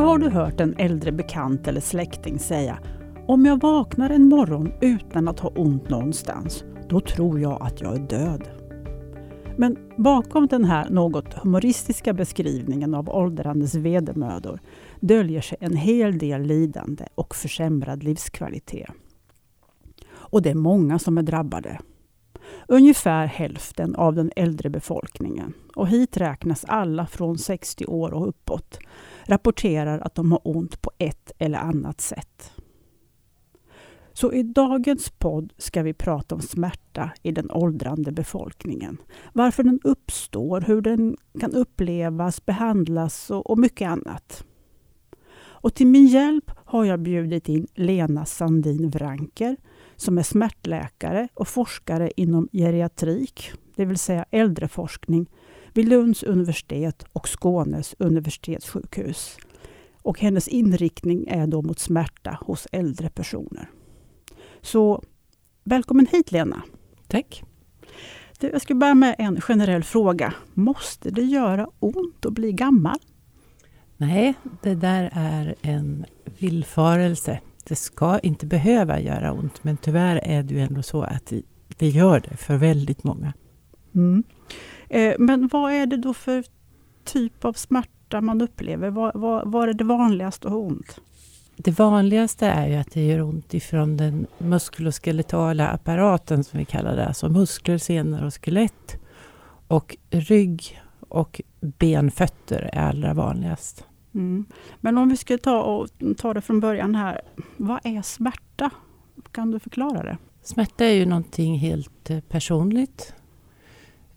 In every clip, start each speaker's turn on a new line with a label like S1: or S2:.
S1: Har du hört en äldre bekant eller släkting säga Om jag vaknar en morgon utan att ha ont någonstans, då tror jag att jag är död. Men bakom den här något humoristiska beskrivningen av åldrandes vedermödor döljer sig en hel del lidande och försämrad livskvalitet. Och det är många som är drabbade. Ungefär hälften av den äldre befolkningen, och hit räknas alla från 60 år och uppåt, rapporterar att de har ont på ett eller annat sätt. Så i dagens podd ska vi prata om smärta i den åldrande befolkningen. Varför den uppstår, hur den kan upplevas, behandlas och, och mycket annat. Och till min hjälp har jag bjudit in Lena Sandin Wranker som är smärtläkare och forskare inom geriatrik, det vill säga äldreforskning vid Lunds universitet och Skånes universitetssjukhus. Och hennes inriktning är då mot smärta hos äldre personer. Så välkommen hit Lena!
S2: Tack!
S1: Jag ska börja med en generell fråga. Måste det göra ont att bli gammal?
S2: Nej, det där är en villfarelse. Det ska inte behöva göra ont, men tyvärr är det ju ändå så att det gör det för väldigt många.
S1: Mm. Eh, men vad är det då för typ av smärta man upplever? Var, var, var är det vanligast att ha ont?
S2: Det vanligaste är ju att det gör ont ifrån den muskuloskeletala apparaten som vi kallar det, alltså muskler, senor och skelett. Och rygg och benfötter är allra vanligast.
S1: Mm. Men om vi ska ta, och, ta det från början här. Vad är smärta? Kan du förklara det?
S2: Smärta är ju någonting helt eh, personligt.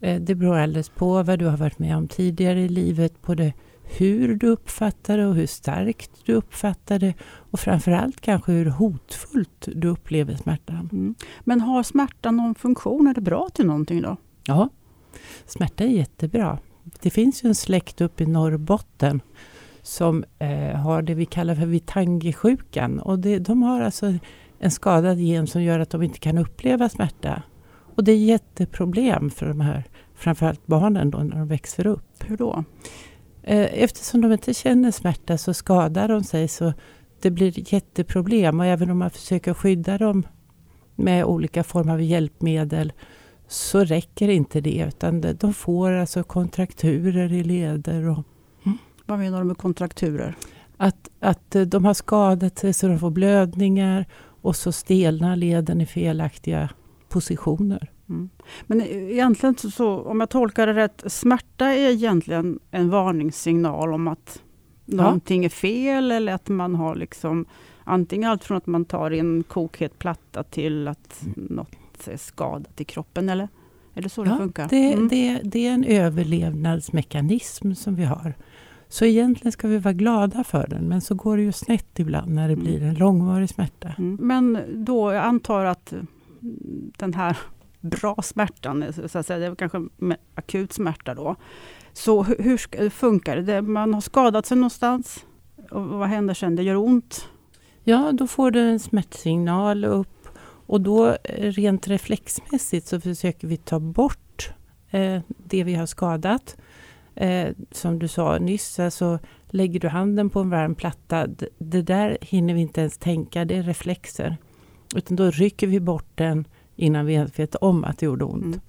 S2: Eh, det beror alldeles på vad du har varit med om tidigare i livet, både hur du uppfattar det och hur starkt du uppfattar det och framförallt kanske hur hotfullt du upplever smärtan. Mm.
S1: Men har smärtan någon funktion? Är det bra till någonting då?
S2: Ja, smärta är jättebra. Det finns ju en släkt uppe i Norrbotten som eh, har det vi kallar för Vitangi-sjukan. Och det, de har alltså en skadad gen som gör att de inte kan uppleva smärta. Och det är jätteproblem för de här, framförallt barnen då när de växer upp.
S1: Hur då?
S2: Eh, eftersom de inte känner smärta så skadar de sig så det blir jätteproblem och även om man försöker skydda dem med olika former av hjälpmedel så räcker inte det utan de får alltså kontrakturer i leder och
S1: vad menar du med kontrakturer?
S2: Att, att de har skadat sig så de får blödningar och så stelnar leden i felaktiga positioner. Mm.
S1: Men egentligen så, om jag tolkar det rätt, smärta är egentligen en varningssignal om att någonting är fel eller att man har liksom antingen allt från att man tar en kokhet platta till att mm. något är skadat i kroppen eller? Är det så ja, det funkar?
S2: Det, mm. det, det är en överlevnadsmekanism som vi har. Så egentligen ska vi vara glada för den, men så går det ju snett ibland när det mm. blir en långvarig smärta.
S1: Mm. Men då, jag antar att den här bra smärtan, så att säga, det är kanske akut smärta då. Så hur funkar det? Man har skadat sig någonstans och vad händer sen? Det gör ont?
S2: Ja, då får du en smärtsignal upp och då eh, rent reflexmässigt så försöker vi ta bort eh, det vi har skadat eh, som du sa nyss, alltså, lägger du handen på en varm platta, det där hinner vi inte ens tänka, det är reflexer. Utan då rycker vi bort den innan vi ens vet om att det gjorde ont. Mm.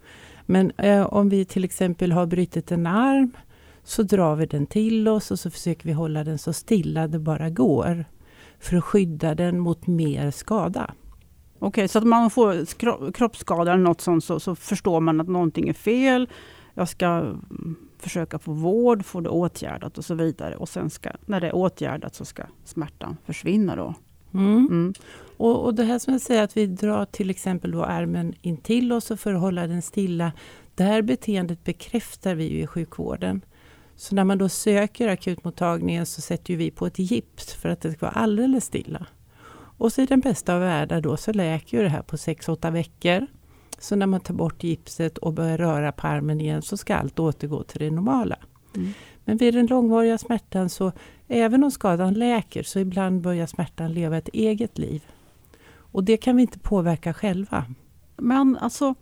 S2: Men eh, om vi till exempel har brutit en arm så drar vi den till oss och så försöker vi hålla den så stilla det bara går. För att skydda den mot mer skada.
S1: Okej, okay, så att man får kroppsskada eller något sånt så, så förstår man att någonting är fel. Jag ska försöka få vård, få det åtgärdat och så vidare. Och sen ska, när det är åtgärdat så ska smärtan försvinna då.
S2: Mm. Mm. Och, och, det här som jag säger att vi drar till exempel då armen in till oss för att hålla den stilla. Det här beteendet bekräftar vi i sjukvården. Så när man då söker akutmottagningen så sätter vi på ett gips för att det ska vara alldeles stilla. Och så i den bästa av världar då så läker det här på 6-8 veckor. Så när man tar bort gipset och börjar röra på armen igen så ska allt återgå till det normala. Mm. Men vid den långvariga smärtan så även om skadan läker så ibland börjar smärtan leva ett eget liv. Och det kan vi inte påverka själva.
S1: Men alltså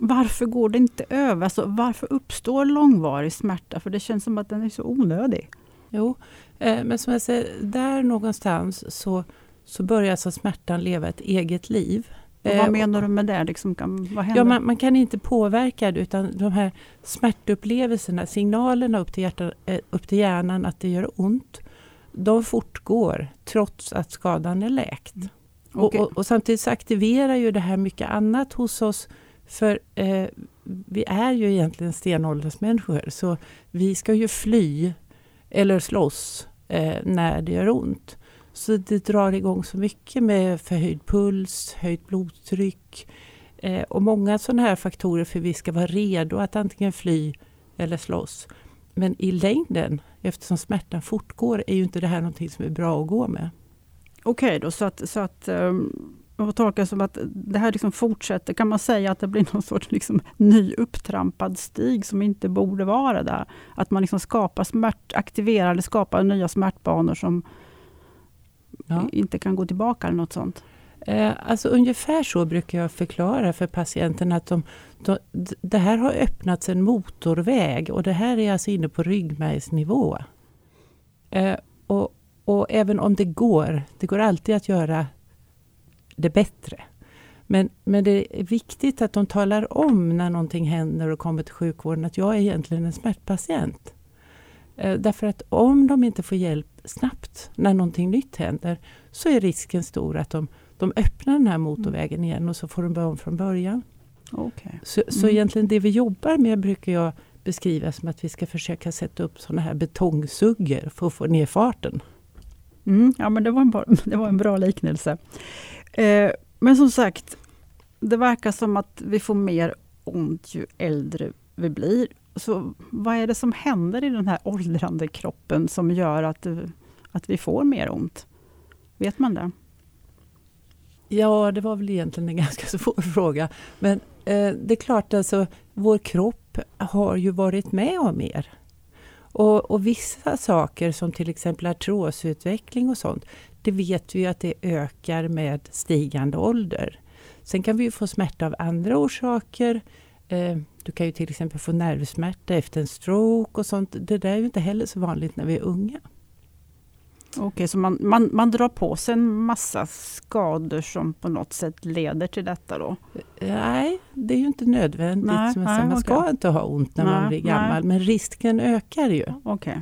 S1: varför går det inte över? Alltså, varför uppstår långvarig smärta? För det känns som att den är så onödig.
S2: Jo, eh, men som jag säger, där någonstans så, så börjar alltså smärtan leva ett eget liv.
S1: Och vad menar du med det? Liksom, kan, vad händer?
S2: Ja, man, man, kan inte påverka det utan de här smärtupplevelserna, signalerna upp till, hjärtan, upp till hjärnan att det gör ont, de fortgår trots att skadan är läkt. Mm. Okay. Och, och, och, samtidigt så aktiverar ju det här mycket annat hos oss. För eh, vi är ju egentligen stenåldersmänniskor så vi ska ju fly eller slåss eh, när det gör ont. Så det drar igång så mycket med förhöjd puls, höjt blodtryck eh, och många sådana här faktorer för att vi ska vara redo att antingen fly eller slåss. Men i längden, eftersom smärtan fortgår, är ju inte det här någonting som är bra att gå med.
S1: Okej okay då, så att, så att ehm, um, jag tolka som att det här liksom fortsätter. Kan man säga att det blir någon sorts liksom ny upptrampad stig som inte borde vara där? Att man liksom skapar smärt, aktiverar eller skapar nya smärtbanor som ja. inte kan gå tillbaka eller något sånt?
S2: Eh, alltså ungefär så brukar jag förklara för patienten att de, de, det här har öppnats en motorväg och det här är alltså inne på ryggmärgsnivå. Eh, och, och även om det går, det går alltid att göra det bättre. Men, men det är viktigt att de talar om när någonting händer och kommer till sjukvården att jag är egentligen en smärtpatient. Eh, därför att om de inte får hjälp snabbt när någonting nytt händer så är risken stor att de, de öppnar den här motorvägen igen och så får de börja om från början.
S1: Okay.
S2: Så, så mm. egentligen det vi jobbar med brukar jag beskriva som att vi ska försöka sätta upp sådana här betongsuggor för att få ner farten.
S1: Mm, ja, men det var en bra, det var en bra liknelse. Eh, men som sagt, det verkar som att vi får mer ont ju äldre vi blir. Så vad är det som händer i den här åldrande kroppen som gör att, att vi får mer ont? Vet man det?
S2: Ja, det var väl egentligen en ganska svår fråga. Men eh, det är klart, alltså, vår kropp har ju varit med om mer. Och, och, vissa saker som till exempel artrosutveckling och sånt, det vet vi ju att det ökar med stigande ålder. Sen kan vi ju få smärta av andra orsaker. Eh, du kan ju till exempel få nervsmärta efter en stroke och sånt. Det där är ju inte heller så vanligt när vi är unga.
S1: Okej, okay, så man, man, man drar på sig en massa skador som på något sätt leder till detta då?
S2: Nej, det är ju inte nödvändigt. Nej, nej, man ska inte ha ont när nej, man blir gammal, men risken ökar ju.
S1: Okay.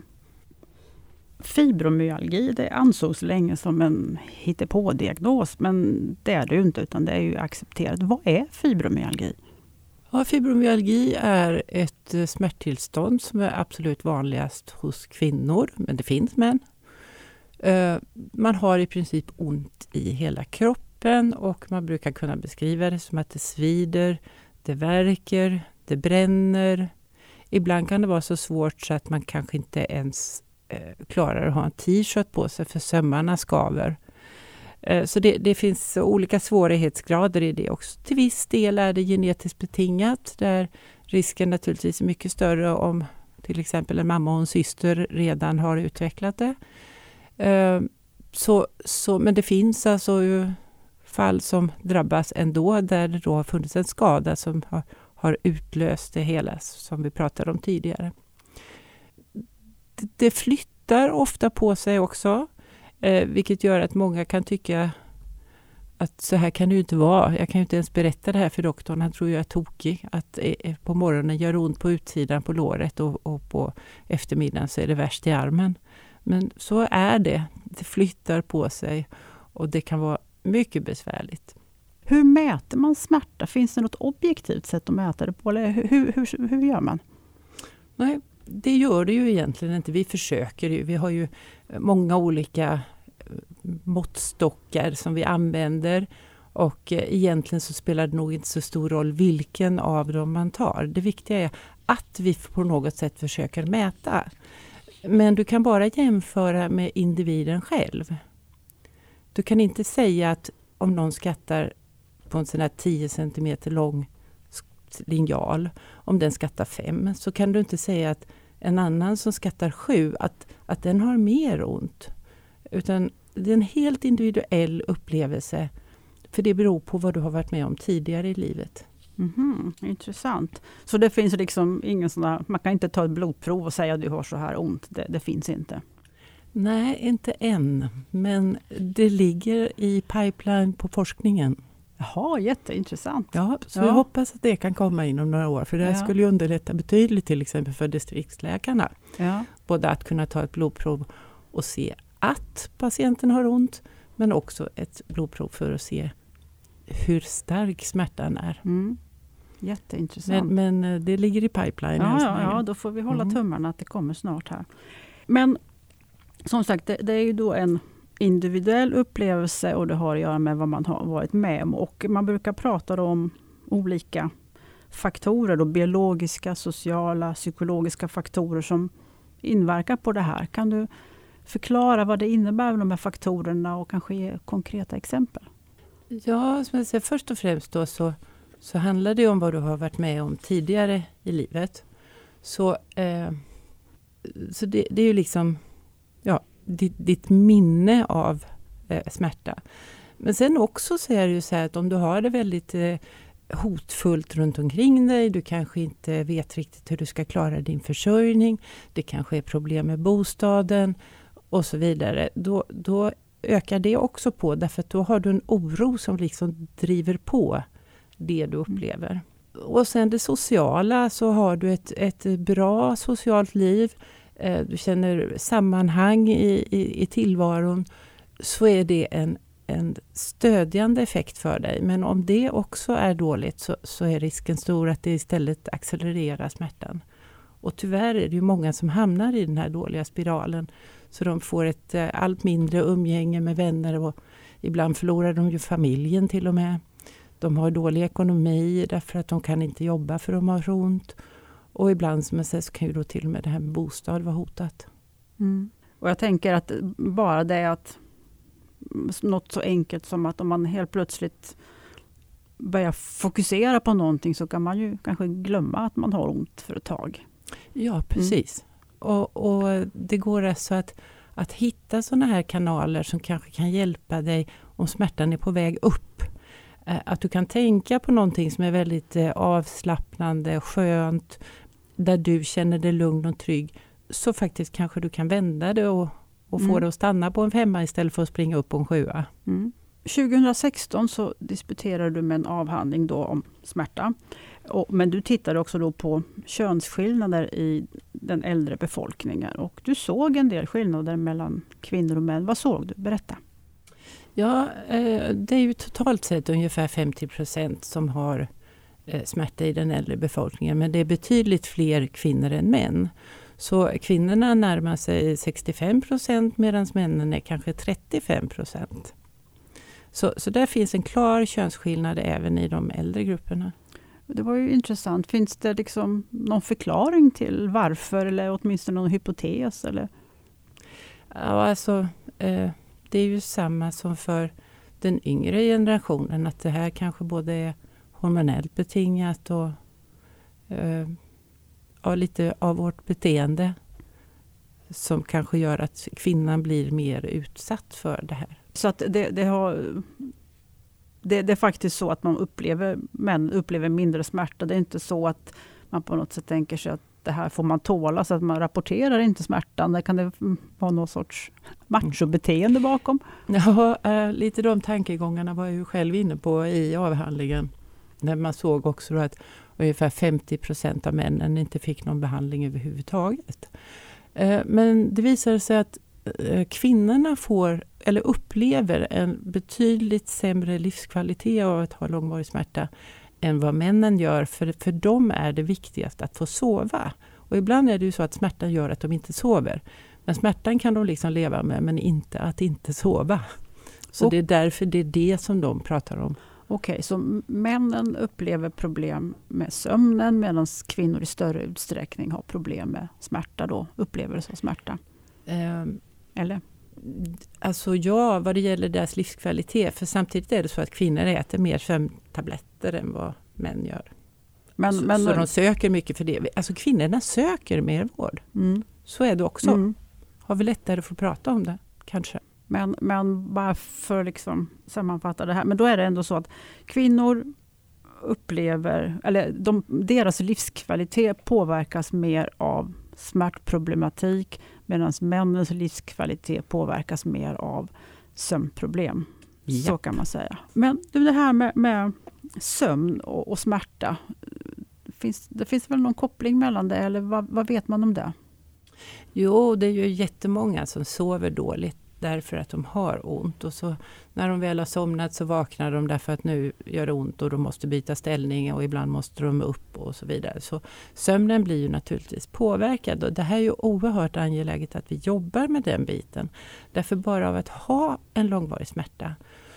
S1: Fibromyalgi det ansågs länge som en hittepådiagnos, men det är det ju inte, utan det är ju accepterat. Vad är fibromyalgi?
S2: Ja, fibromyalgi är ett eh, smärttillstånd som är absolut vanligast hos kvinnor, men det finns män. Eh, man har i princip ont i hela kroppen och man brukar kunna beskriva det som att det svider, det värker, det bränner. Ibland kan det vara så svårt så att man kanske inte ens eh, klarar att ha en t-shirt på sig för sömmarna skaver. Eh, så det, det, finns olika svårighetsgrader i det också. Till viss del är det genetiskt betingat där risken naturligtvis är mycket större om till exempel en mamma och en syster redan har utvecklat det. Eh, så, så, men det finns alltså fall som drabbas ändå där det då har funnits en skada som har, har utlöst det hela som vi pratade om tidigare. Det, det flyttar ofta på sig också. Eh, vilket gör att många kan tycka att så här kan det ju inte vara. Jag kan ju inte ens berätta det här för doktorn. Han tror jag är tokig. Att eh, på morgonen gör ont på utsidan på låret och, och på eftermiddagen så är det värst i armen. Men så är det. Det flyttar på sig och det kan vara mycket besvärligt.
S1: Hur mäter man smärta? Finns det något objektivt sätt att mäta det på? Eller hur, hur, hur gör man?
S2: Nej, det gör det ju egentligen inte. Vi försöker ju. Vi har ju många olika måttstockar som vi använder. Och eh, egentligen så spelar det nog inte så stor roll vilken av dem man tar. Det viktiga är att vi på något sätt försöker mäta. Men du kan bara jämföra med individen själv. Du kan inte säga att om någon skattar på en sån här 10 cm lång linjal, om den skattar 5, så kan du inte säga att en annan som skattar 7, att, att den har mer ont. Utan det är en helt individuell upplevelse. För det beror på vad du har varit med om tidigare i livet.
S1: Mm -hmm, intressant. Så det finns liksom ingen sån där, man kan inte ta ett blodprov och säga att du har så här ont. Det, det finns inte?
S2: Nej, inte än. Men det ligger i pipeline på forskningen.
S1: Jaha, jätteintressant.
S2: Ja, så
S1: Ja.
S2: jag hoppas att det kan komma inom några år. För det
S1: Ja.
S2: skulle ju underlätta betydligt till exempel för distriktsläkarna.
S1: Ja.
S2: Både att kunna ta ett blodprov och se att patienten har ont, men också ett blodprov för att se hur stark smärtan är.
S1: Mm. Jätteintressant.
S2: Men, men eh, det ligger i pipeline.
S1: ja, ja, ja, då får vi hålla
S2: Mm.
S1: tummarna att det kommer snart här. Men som sagt, det, det är ju då en individuell upplevelse och det har att göra med vad man har varit med om. Och man brukar prata om olika faktorer, då, biologiska, sociala, psykologiska faktorer som inverkar på det här. Kan du förklara vad det innebär, med de här faktorerna och kanske ge konkreta exempel?
S2: Ja, som jag säger, först och främst då så, så handlar det om vad du har varit med om tidigare i livet. Så, eh, så det, det är ju liksom ja, ditt, ditt minne av eh, smärta. Men sen också så är det ju så här att om du har det väldigt eh, hotfullt runt omkring dig, du kanske inte vet riktigt hur du ska klara din försörjning, det kanske är problem med bostaden och så vidare. Då, då ökar det också på därför att då har du en oro som liksom driver på det du upplever. Och sen det sociala så har du ett, ett bra socialt liv, eh, du känner sammanhang i, i, i tillvaron, så är det en, en stödjande effekt för dig. Men om det också är dåligt så, så är risken stor att det istället accelererar smärtan. Och tyvärr är det ju många som hamnar i den här dåliga spiralen. Så de får ett eh, allt mindre umgänge med vänner och ibland förlorar de ju familjen till och med. De har dålig ekonomi därför att de kan inte jobba för de har så ont. Och ibland som jag säger, så kan ju då till och med det här med bostad vara hotat.
S1: Och jag tänker att bara det att något så enkelt som att om man helt plötsligt börjar fokusera på någonting så kan man ju kanske glömma att man har ont för ett tag.
S2: Ja, precis. Och, och det går alltså att, att hitta sådana här kanaler som kanske kan hjälpa dig om smärtan är på väg upp. Eh, Att du kan tänka på någonting som är väldigt eh, avslappnande, skönt, där du känner dig lugn och trygg. Så faktiskt kanske du kan vända det och, och få
S1: Mm.
S2: det att stanna på en femma istället för att springa upp på en sjua.
S1: Mm. 2016 så disputerade du med en avhandling då om smärta. Och, men du tittade också då på könsskillnader i den äldre befolkningen. Och du såg en del skillnader mellan kvinnor och män. Vad såg du? Berätta.
S2: Ja, eh, det är ju totalt sett ungefär 50 procent som har eh, smärta i den äldre befolkningen. Men det är betydligt fler kvinnor än män. Så kvinnorna närmar sig 65 procent medan männen är kanske 35 procent. Så, så där finns en klar könsskillnad även i de äldre grupperna.
S1: Det var ju intressant. Finns det liksom någon förklaring till varför eller åtminstone någon hypotes? Eller?
S2: Ja, alltså, eh, det är ju samma som för den yngre generationen. Att det här kanske både är hormonellt betingat och eh, lite av vårt beteende som kanske gör att kvinnan blir mer utsatt för det här.
S1: Så att det, det, har, det, det är faktiskt så att man upplever, män upplever mindre smärta. Det är inte så att man på något sätt tänker sig att det här får man tåla, så att man rapporterar inte smärtan. Där kan det vara någon sorts machobeteende bakom.
S2: Ja, eh, lite de tankegångarna var jag ju själv inne på i avhandlingen. När man såg också då att ungefär 50 procent av männen inte fick någon behandling överhuvudtaget. Eh, men det visade sig att kvinnorna får, eller upplever en betydligt sämre livskvalitet av att ha långvarig smärta än vad männen gör. För, för dem är det viktigast att få sova. Och ibland är det ju så att smärtan gör att de inte sover. Men smärtan kan de liksom leva med, men inte att inte sova. Så
S1: Och-
S2: det är därför det är det som de pratar om.
S1: Okej, så m- männen upplever problem med sömnen medan kvinnor i större utsträckning har problem med smärta då, upplevelse av smärta.
S2: Ehm,
S1: Eller?
S2: Alltså ja, vad det gäller deras livskvalitet. För samtidigt är det så att kvinnor äter mer sömntabletter än vad män gör.
S1: Men,
S2: så,
S1: men,
S2: så de söker mycket för det. Alltså kvinnorna söker mer vård.
S1: mm,
S2: Så är det också.
S1: mm.
S2: Har vi lättare att få prata om det, kanske.
S1: Men, men bara för att liksom sammanfatta det här. Men då är det ändå så att kvinnor upplever, eller de, deras livskvalitet påverkas mer av smärtproblematik. Medan männens livskvalitet påverkas mer av sömnproblem. Yep. Så kan man säga. Men det här med, med sömn och, och, smärta. Finns, det finns väl någon koppling mellan det eller vad, vad vet man om det?
S2: Jo, det är ju jättemånga som sover dåligt därför att de har ont. Och så när de väl har somnat så vaknar de därför att nu gör det ont och de måste byta ställning och ibland måste de upp och så vidare. Så sömnen blir ju naturligtvis påverkad och det här är ju oerhört angeläget att vi jobbar med den biten. Därför bara av att ha en långvarig smärta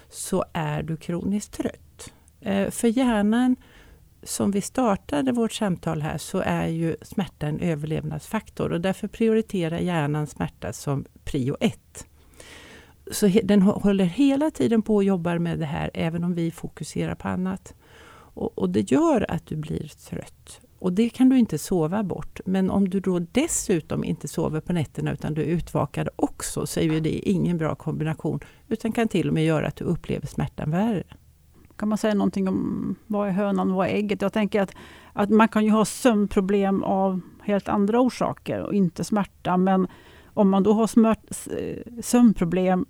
S2: så är du kroniskt trött. Eh, för hjärnan som vi startade vårt samtal här så är ju smärta en överlevnadsfaktor och därför prioriterar hjärnan smärta som prio ett. Så den håller hela tiden på och jobbar med det här även om vi fokuserar på annat. Och, och, det gör att du blir trött. Och det kan du inte sova bort. Men om du då dessutom inte sover på nätterna utan du är utvakad också så är ju det ingen bra kombination. Utan kan till och med göra att du upplever smärtan värre.
S1: Kan man säga någonting om vad är hönan och vad är ägget? Jag tänker att, att man kan ju ha sömnproblem av helt andra orsaker och inte smärta. Men om man då har smört, sömnproblem,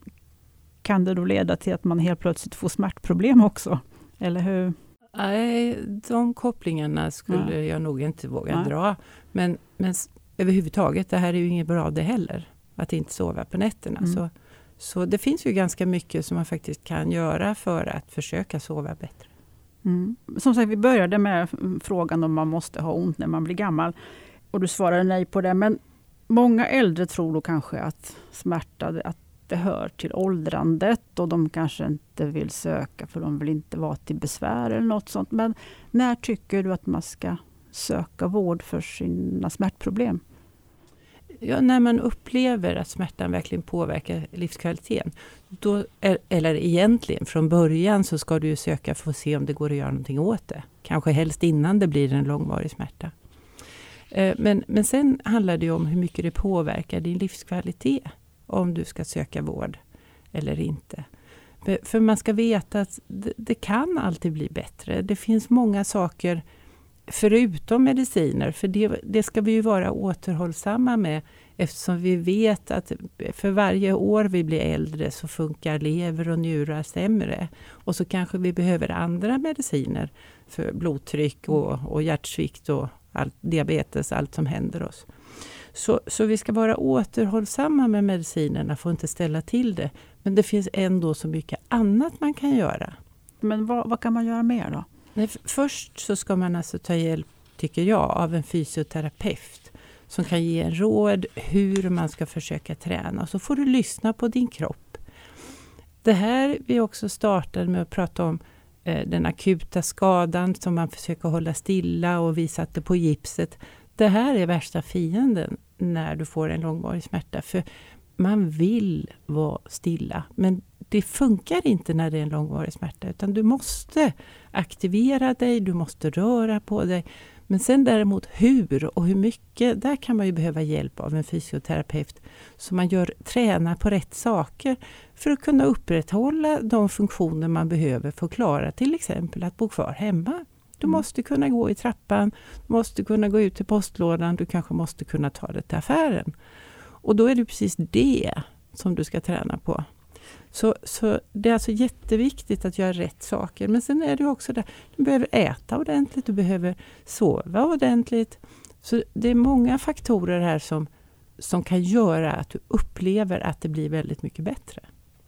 S1: kan det då leda till att man helt plötsligt får smärtproblem också? Eller hur?
S2: Nej, de kopplingarna skulle ja. jag nog inte våga Nej. dra. Men, men överhuvudtaget, det här är ju inget bra det heller. Att inte sova på nätterna. Mm. Så, så det finns ju ganska mycket som man faktiskt kan göra för att försöka sova bättre.
S1: Mm. Som sagt, vi började med frågan om man måste ha ont när man blir gammal. Och du svarade nej på det. Men Många äldre tror då kanske att smärta att det hör till åldrandet och de kanske inte vill söka för de vill inte vara till besvär eller något sånt. Men när tycker du att man ska söka vård för sina smärtproblem?
S2: Ja, när man upplever att smärtan verkligen påverkar livskvaliteten. Då, eller egentligen, från början så ska du söka för att se om det går att göra någonting åt det. Kanske helst innan det blir en långvarig smärta. Eh, men, men sen handlar det om hur mycket det påverkar din livskvalitet om du ska söka vård eller inte. För man ska veta att det, det kan alltid bli bättre. Det finns många saker förutom mediciner, för det, det, ska vi ju vara återhållsamma med eftersom vi vet att för varje år vi blir äldre så funkar lever och njurar sämre. Och så kanske vi behöver andra mediciner för blodtryck och, och hjärtsvikt och all, diabetes, allt som händer oss. Så, så vi ska vara återhållsamma med medicinerna, får inte ställa till det. Men det finns ändå så mycket annat man kan göra.
S1: Men vad, vad kan man göra mer då?
S2: Först så ska man alltså ta hjälp, tycker jag, av en fysioterapeut som kan ge en råd hur man ska försöka träna. Och så får du lyssna på din kropp. Det här vi också startade med att prata om Eh, den akuta skadan som man försöker hålla stilla och vi satte på gipset. Det här är värsta fienden när du får en långvarig smärta. För man vill vara stilla, men det funkar inte när det är en långvarig smärta. Utan du måste aktivera dig, du måste röra på dig. Men sen däremot hur och hur mycket, där kan man ju behöva hjälp av en fysioterapeut. Så man gör, tränar på rätt saker för att kunna upprätthålla de funktioner man behöver för att klara till exempel att bo kvar hemma. Du mm. måste kunna gå i trappan, du måste kunna gå ut till postlådan, du kanske måste kunna ta dig till affären. Och då är det precis det som du ska träna på. Så, så det är alltså jätteviktigt att göra rätt saker. Men sen är det också det, du behöver äta ordentligt, du behöver sova ordentligt. Så det är många faktorer här som, som kan göra att du upplever att det blir väldigt mycket bättre.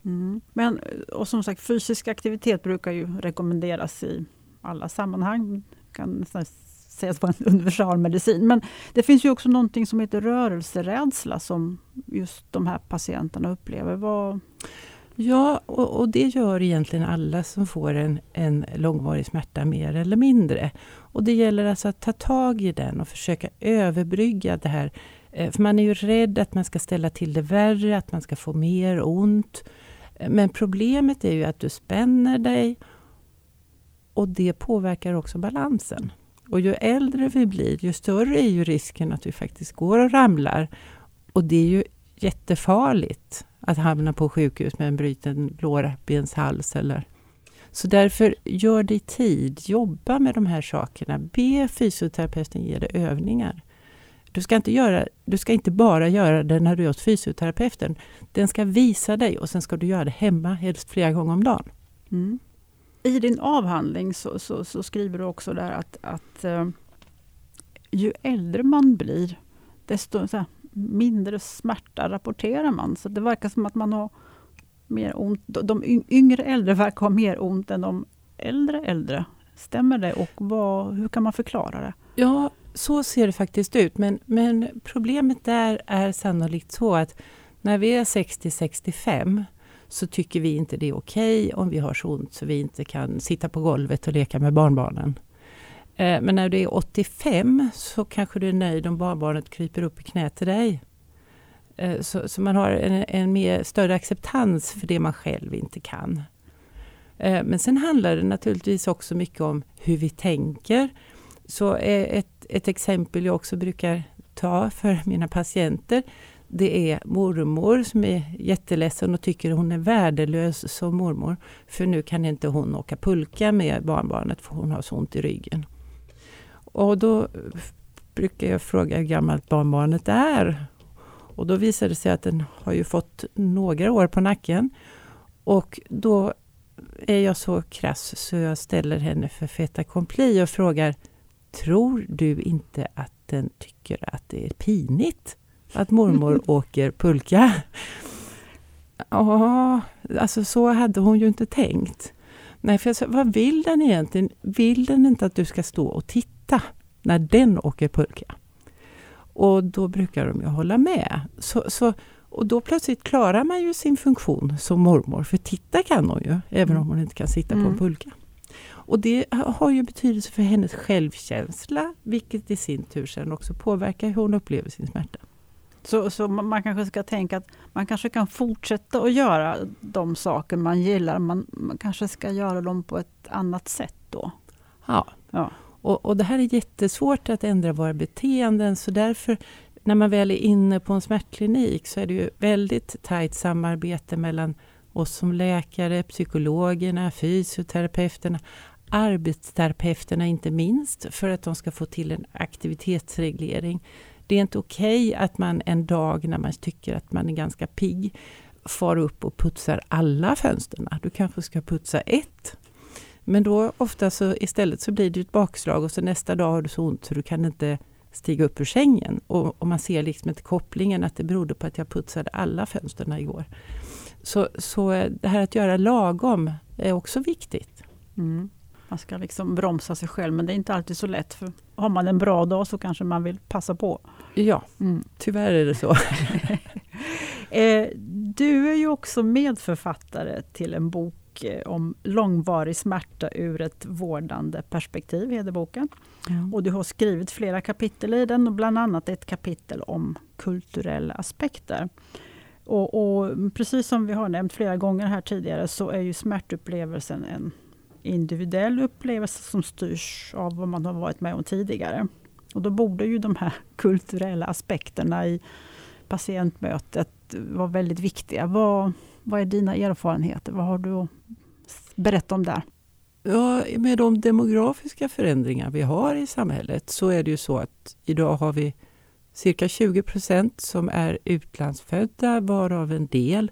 S1: Mm. Men och som sagt, fysisk aktivitet brukar ju rekommenderas i alla sammanhang. kan nästan sägas vara en universalmedicin. Men det finns ju också någonting som heter rörelserädsla som just de här patienterna upplever. Vad...
S2: Ja, och, och, det gör egentligen alla som får en, en långvarig smärta mer eller mindre. Och det gäller alltså att ta tag i den och försöka överbrygga det här. Eh, för man är ju rädd att man ska ställa till det värre, att man ska få mer ont. Eh, men problemet är ju att du spänner dig och det påverkar också balansen. Och ju äldre vi blir, ju större är ju risken att vi faktiskt går och ramlar. Och det är ju jättefarligt att hamna på sjukhus med en bruten lårbenshals. Eller. Så därför, gör dig tid, jobba med de här sakerna. Be fysioterapeuten ge dig övningar. Du ska, inte göra, du ska inte bara göra det när du är hos fysioterapeuten. Den ska visa dig och sen ska du göra det hemma, helst flera gånger om dagen.
S1: Mm. I din avhandling så, så, så, skriver du också där att, att uh, ju äldre man blir, desto här, mindre smärta rapporterar man. Så det verkar som att man har mer ont. De yngre äldre verkar ha mer ont än de äldre äldre. Stämmer det och vad, hur kan man förklara det?
S2: Ja, så ser det faktiskt ut. Men, men problemet där är sannolikt så att när vi är 60-65 så tycker vi inte det är okej okay om vi har så ont så vi inte kan sitta på golvet och leka med barnbarnen. Eh, men när du är 85 så kanske du är nöjd om barnbarnet kryper upp i knät till dig. Eh, så, så man har en, en mer, större acceptans för det man själv inte kan. Eh, men sen handlar det naturligtvis också mycket om hur vi tänker. Så ett, ett exempel jag också brukar ta för mina patienter det är mormor som är jätteledsen och tycker hon är värdelös som mormor. För nu kan inte hon åka pulka med barnbarnet för hon har så ont i ryggen. Och då brukar jag fråga hur gammalt barnbarnet är. Och då visar det sig att den har ju fått några år på nacken. Och då är jag så krass så jag ställer henne för fait accompli och frågar Tror du inte att den tycker att det är pinigt att mormor åker pulka? Ja, alltså så hade hon ju inte tänkt. Nej, för jag sa, vad vill den egentligen? Vill den inte att du ska stå och titta när den åker pulka? Och då brukar de ju hålla med. Så, så, och då plötsligt klarar man ju sin funktion som mormor, för titta kan hon ju, även om hon inte kan sitta mm. på en mm. pulka. Och det har ju betydelse för hennes självkänsla, vilket i sin tur sen också påverkar hur hon upplever sin smärta.
S1: Så, så man kanske ska tänka att man kanske kan fortsätta att göra de saker man gillar, man, man kanske ska göra dem på ett annat sätt då?
S2: Ja, ja. Och, och det här är jättesvårt att ändra våra beteenden, så därför när man väl är inne på en smärtklinik så är det ju väldigt tajt samarbete mellan oss som läkare, psykologerna, fysioterapeuterna, arbetsterapeuterna inte minst, för att de ska få till en aktivitetsreglering. Det är inte okej okay att man en dag när man tycker att man är ganska pigg far upp och putsar alla fönstren. Ah, du kanske ska putsa ett. Men då ofta så istället så blir det ett bakslag och så nästa dag har du så ont så du kan inte stiga upp ur sängen. Och, och man ser liksom inte kopplingen att det berodde på att jag putsade alla fönstren igår. Så, så eh, det här att göra lagom är också viktigt.
S1: Mm. Man ska liksom bromsa sig själv men det är inte alltid så lätt. För har man en bra dag så kanske man vill passa på.
S2: Ja, mm. tyvärr är det så.
S1: Eh, du är ju också medförfattare till en bok eh, om långvarig smärta ur ett vårdande perspektiv, heter boken. Mm. Och du har skrivit flera kapitel i den, och bland annat ett kapitel om kulturella aspekter. Och, och, precis som vi har nämnt flera gånger här tidigare så är ju smärtupplevelsen en individuell upplevelse som styrs av vad man har varit med om tidigare. Och då borde ju de här kulturella aspekterna i patientmötet vara väldigt viktiga. Vad, vad är dina erfarenheter? Vad har du att berätta om där?
S2: Ja, med de demografiska förändringar vi har i samhället så är det ju så att idag har vi cirka 20 procent som är utlandsfödda varav en del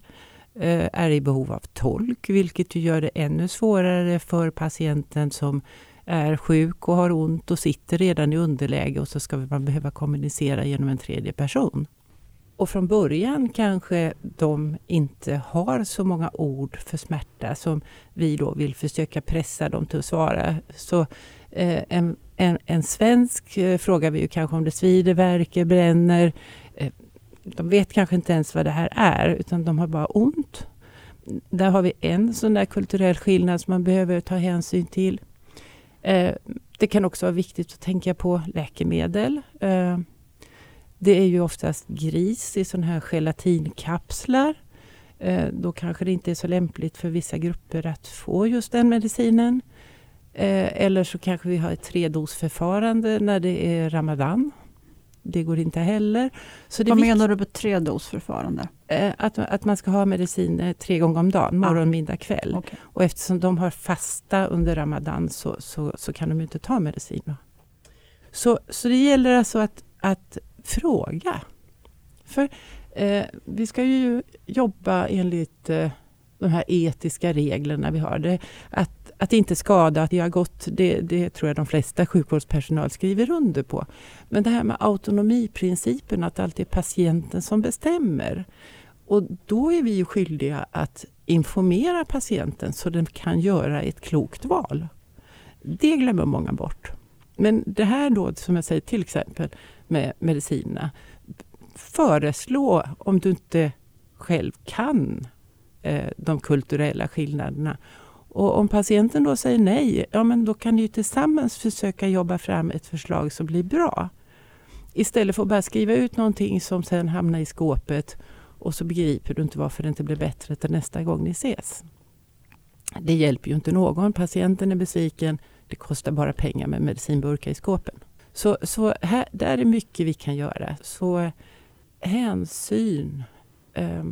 S2: eh, är i behov av tolk, vilket gör det ännu svårare för patienten som är sjuk och har ont och sitter redan i underläge och så ska man behöva kommunicera genom en tredje person. Och från början kanske de inte har så många ord för smärta som vi då vill försöka pressa dem till att svara. Så eh, en, en, en, svensk eh, frågar vi ju kanske om det svider, värker, bränner, eh, de vet kanske inte ens vad det här är, utan de har bara ont. Där har vi en sån där kulturell skillnad som man behöver ta hänsyn till. Eh, det kan också vara viktigt att tänka på läkemedel. Eh, det är ju oftast gris i sådana här gelatinkapslar. Eh, då kanske det inte är så lämpligt för vissa grupper att få just den medicinen. Eller så kanske vi har ett tredosförfarande när det är Ramadan det går inte heller.
S1: Så Vad menar du med tredosförfarande?
S2: Eh, att, att man ska ha medicin eh, tre gånger om dagen, morgon, ah. middag, kväll. Okay. Och eftersom de har fasta under Ramadan så, så, så kan de inte ta medicin. Så, så det gäller alltså att, att fråga. För eh, vi ska ju jobba enligt eh, de här etiska reglerna vi har. Det, att, att inte skada, att göra gått, det, det tror jag de flesta sjukvårdspersonal skriver under på. Men det här med autonomiprincipen, att det alltid är patienten som bestämmer. Och då är vi ju skyldiga att informera patienten så den kan göra ett klokt val. Det glömmer många bort. Men det här då, som jag säger, till exempel med medicinerna. Föreslå, om du inte själv kan, eh, de kulturella skillnaderna. Och om patienten då säger nej, ja men då kan ni tillsammans försöka jobba fram ett förslag som blir bra. Istället för att bara skriva ut någonting som sen hamnar i skåpet och så begriper du inte varför det inte blir bättre till nästa gång ni ses. Det hjälper ju inte någon. Patienten är besviken. Det kostar bara pengar med medicinburkar i skåpen. Så, så här, där är mycket vi kan göra. Så hänsyn, eh,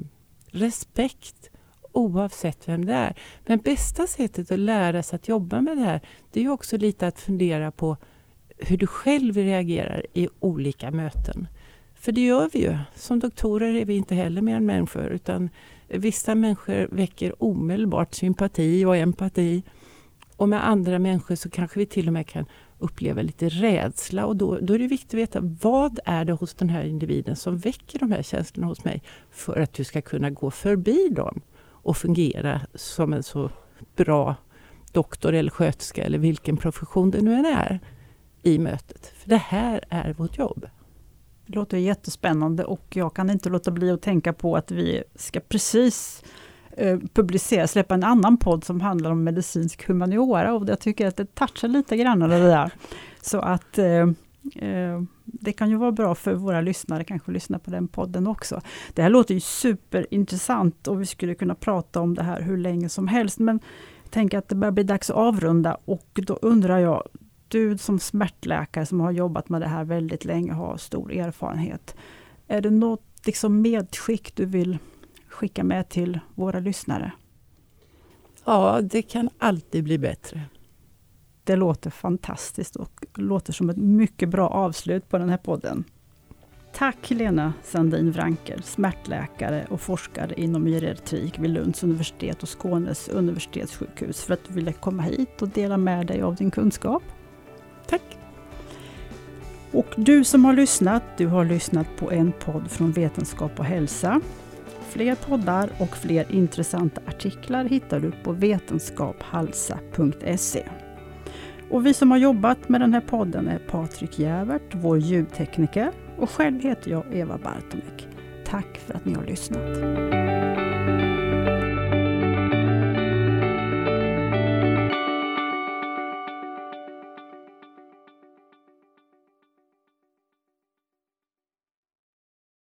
S2: respekt oavsett vem det är. Men bästa sättet att lära sig att jobba med det här det är också lite att fundera på hur du själv reagerar i olika möten. För det gör vi ju. Som doktorer är vi inte heller mer än människor utan vissa människor väcker omedelbart sympati och empati. Och med andra människor så kanske vi till och med kan uppleva lite rädsla och då, då är det viktigt att veta vad är det hos den här individen som väcker de här känslorna hos mig för att du ska kunna gå förbi dem och fungera som en så bra doktor eller sköterska eller vilken profession det nu än är i mötet. För det här är vårt jobb.
S1: Det låter jättespännande och jag kan inte låta bli att tänka på att vi ska precis eh, publicera, släppa en annan podd som handlar om medicinsk humaniora och jag tycker att det touchar lite grann det där. Så att eh, Eh, det kan ju vara bra för våra lyssnare, kanske lyssna på den podden också. Det här låter ju superintressant och vi skulle kunna prata om det här hur länge som helst, men jag tänker att det börjar bli dags att avrunda och då undrar jag, du som smärtläkare som har jobbat med det här väldigt länge och har stor erfarenhet. Är det något liksom medskick du vill skicka med till våra lyssnare?
S2: Ja, det kan alltid bli bättre.
S1: Det låter fantastiskt och låter som ett mycket bra avslut på den här podden. Tack Lena Sandin Wrankel, smärtläkare och forskare inom geriatrik vid Lunds universitet och Skånes universitetssjukhus för att du ville komma hit och dela med dig av din kunskap.
S2: Tack!
S1: Och du som har lyssnat, du har lyssnat på en podd från Vetenskap och hälsa. Fler poddar och fler intressanta artiklar hittar du på vetenskaphalsa.se. Och vi som har jobbat med den här podden är Patrik Jävert, vår ljudtekniker och själv heter jag Eva Bartomek. Tack för att ni har lyssnat.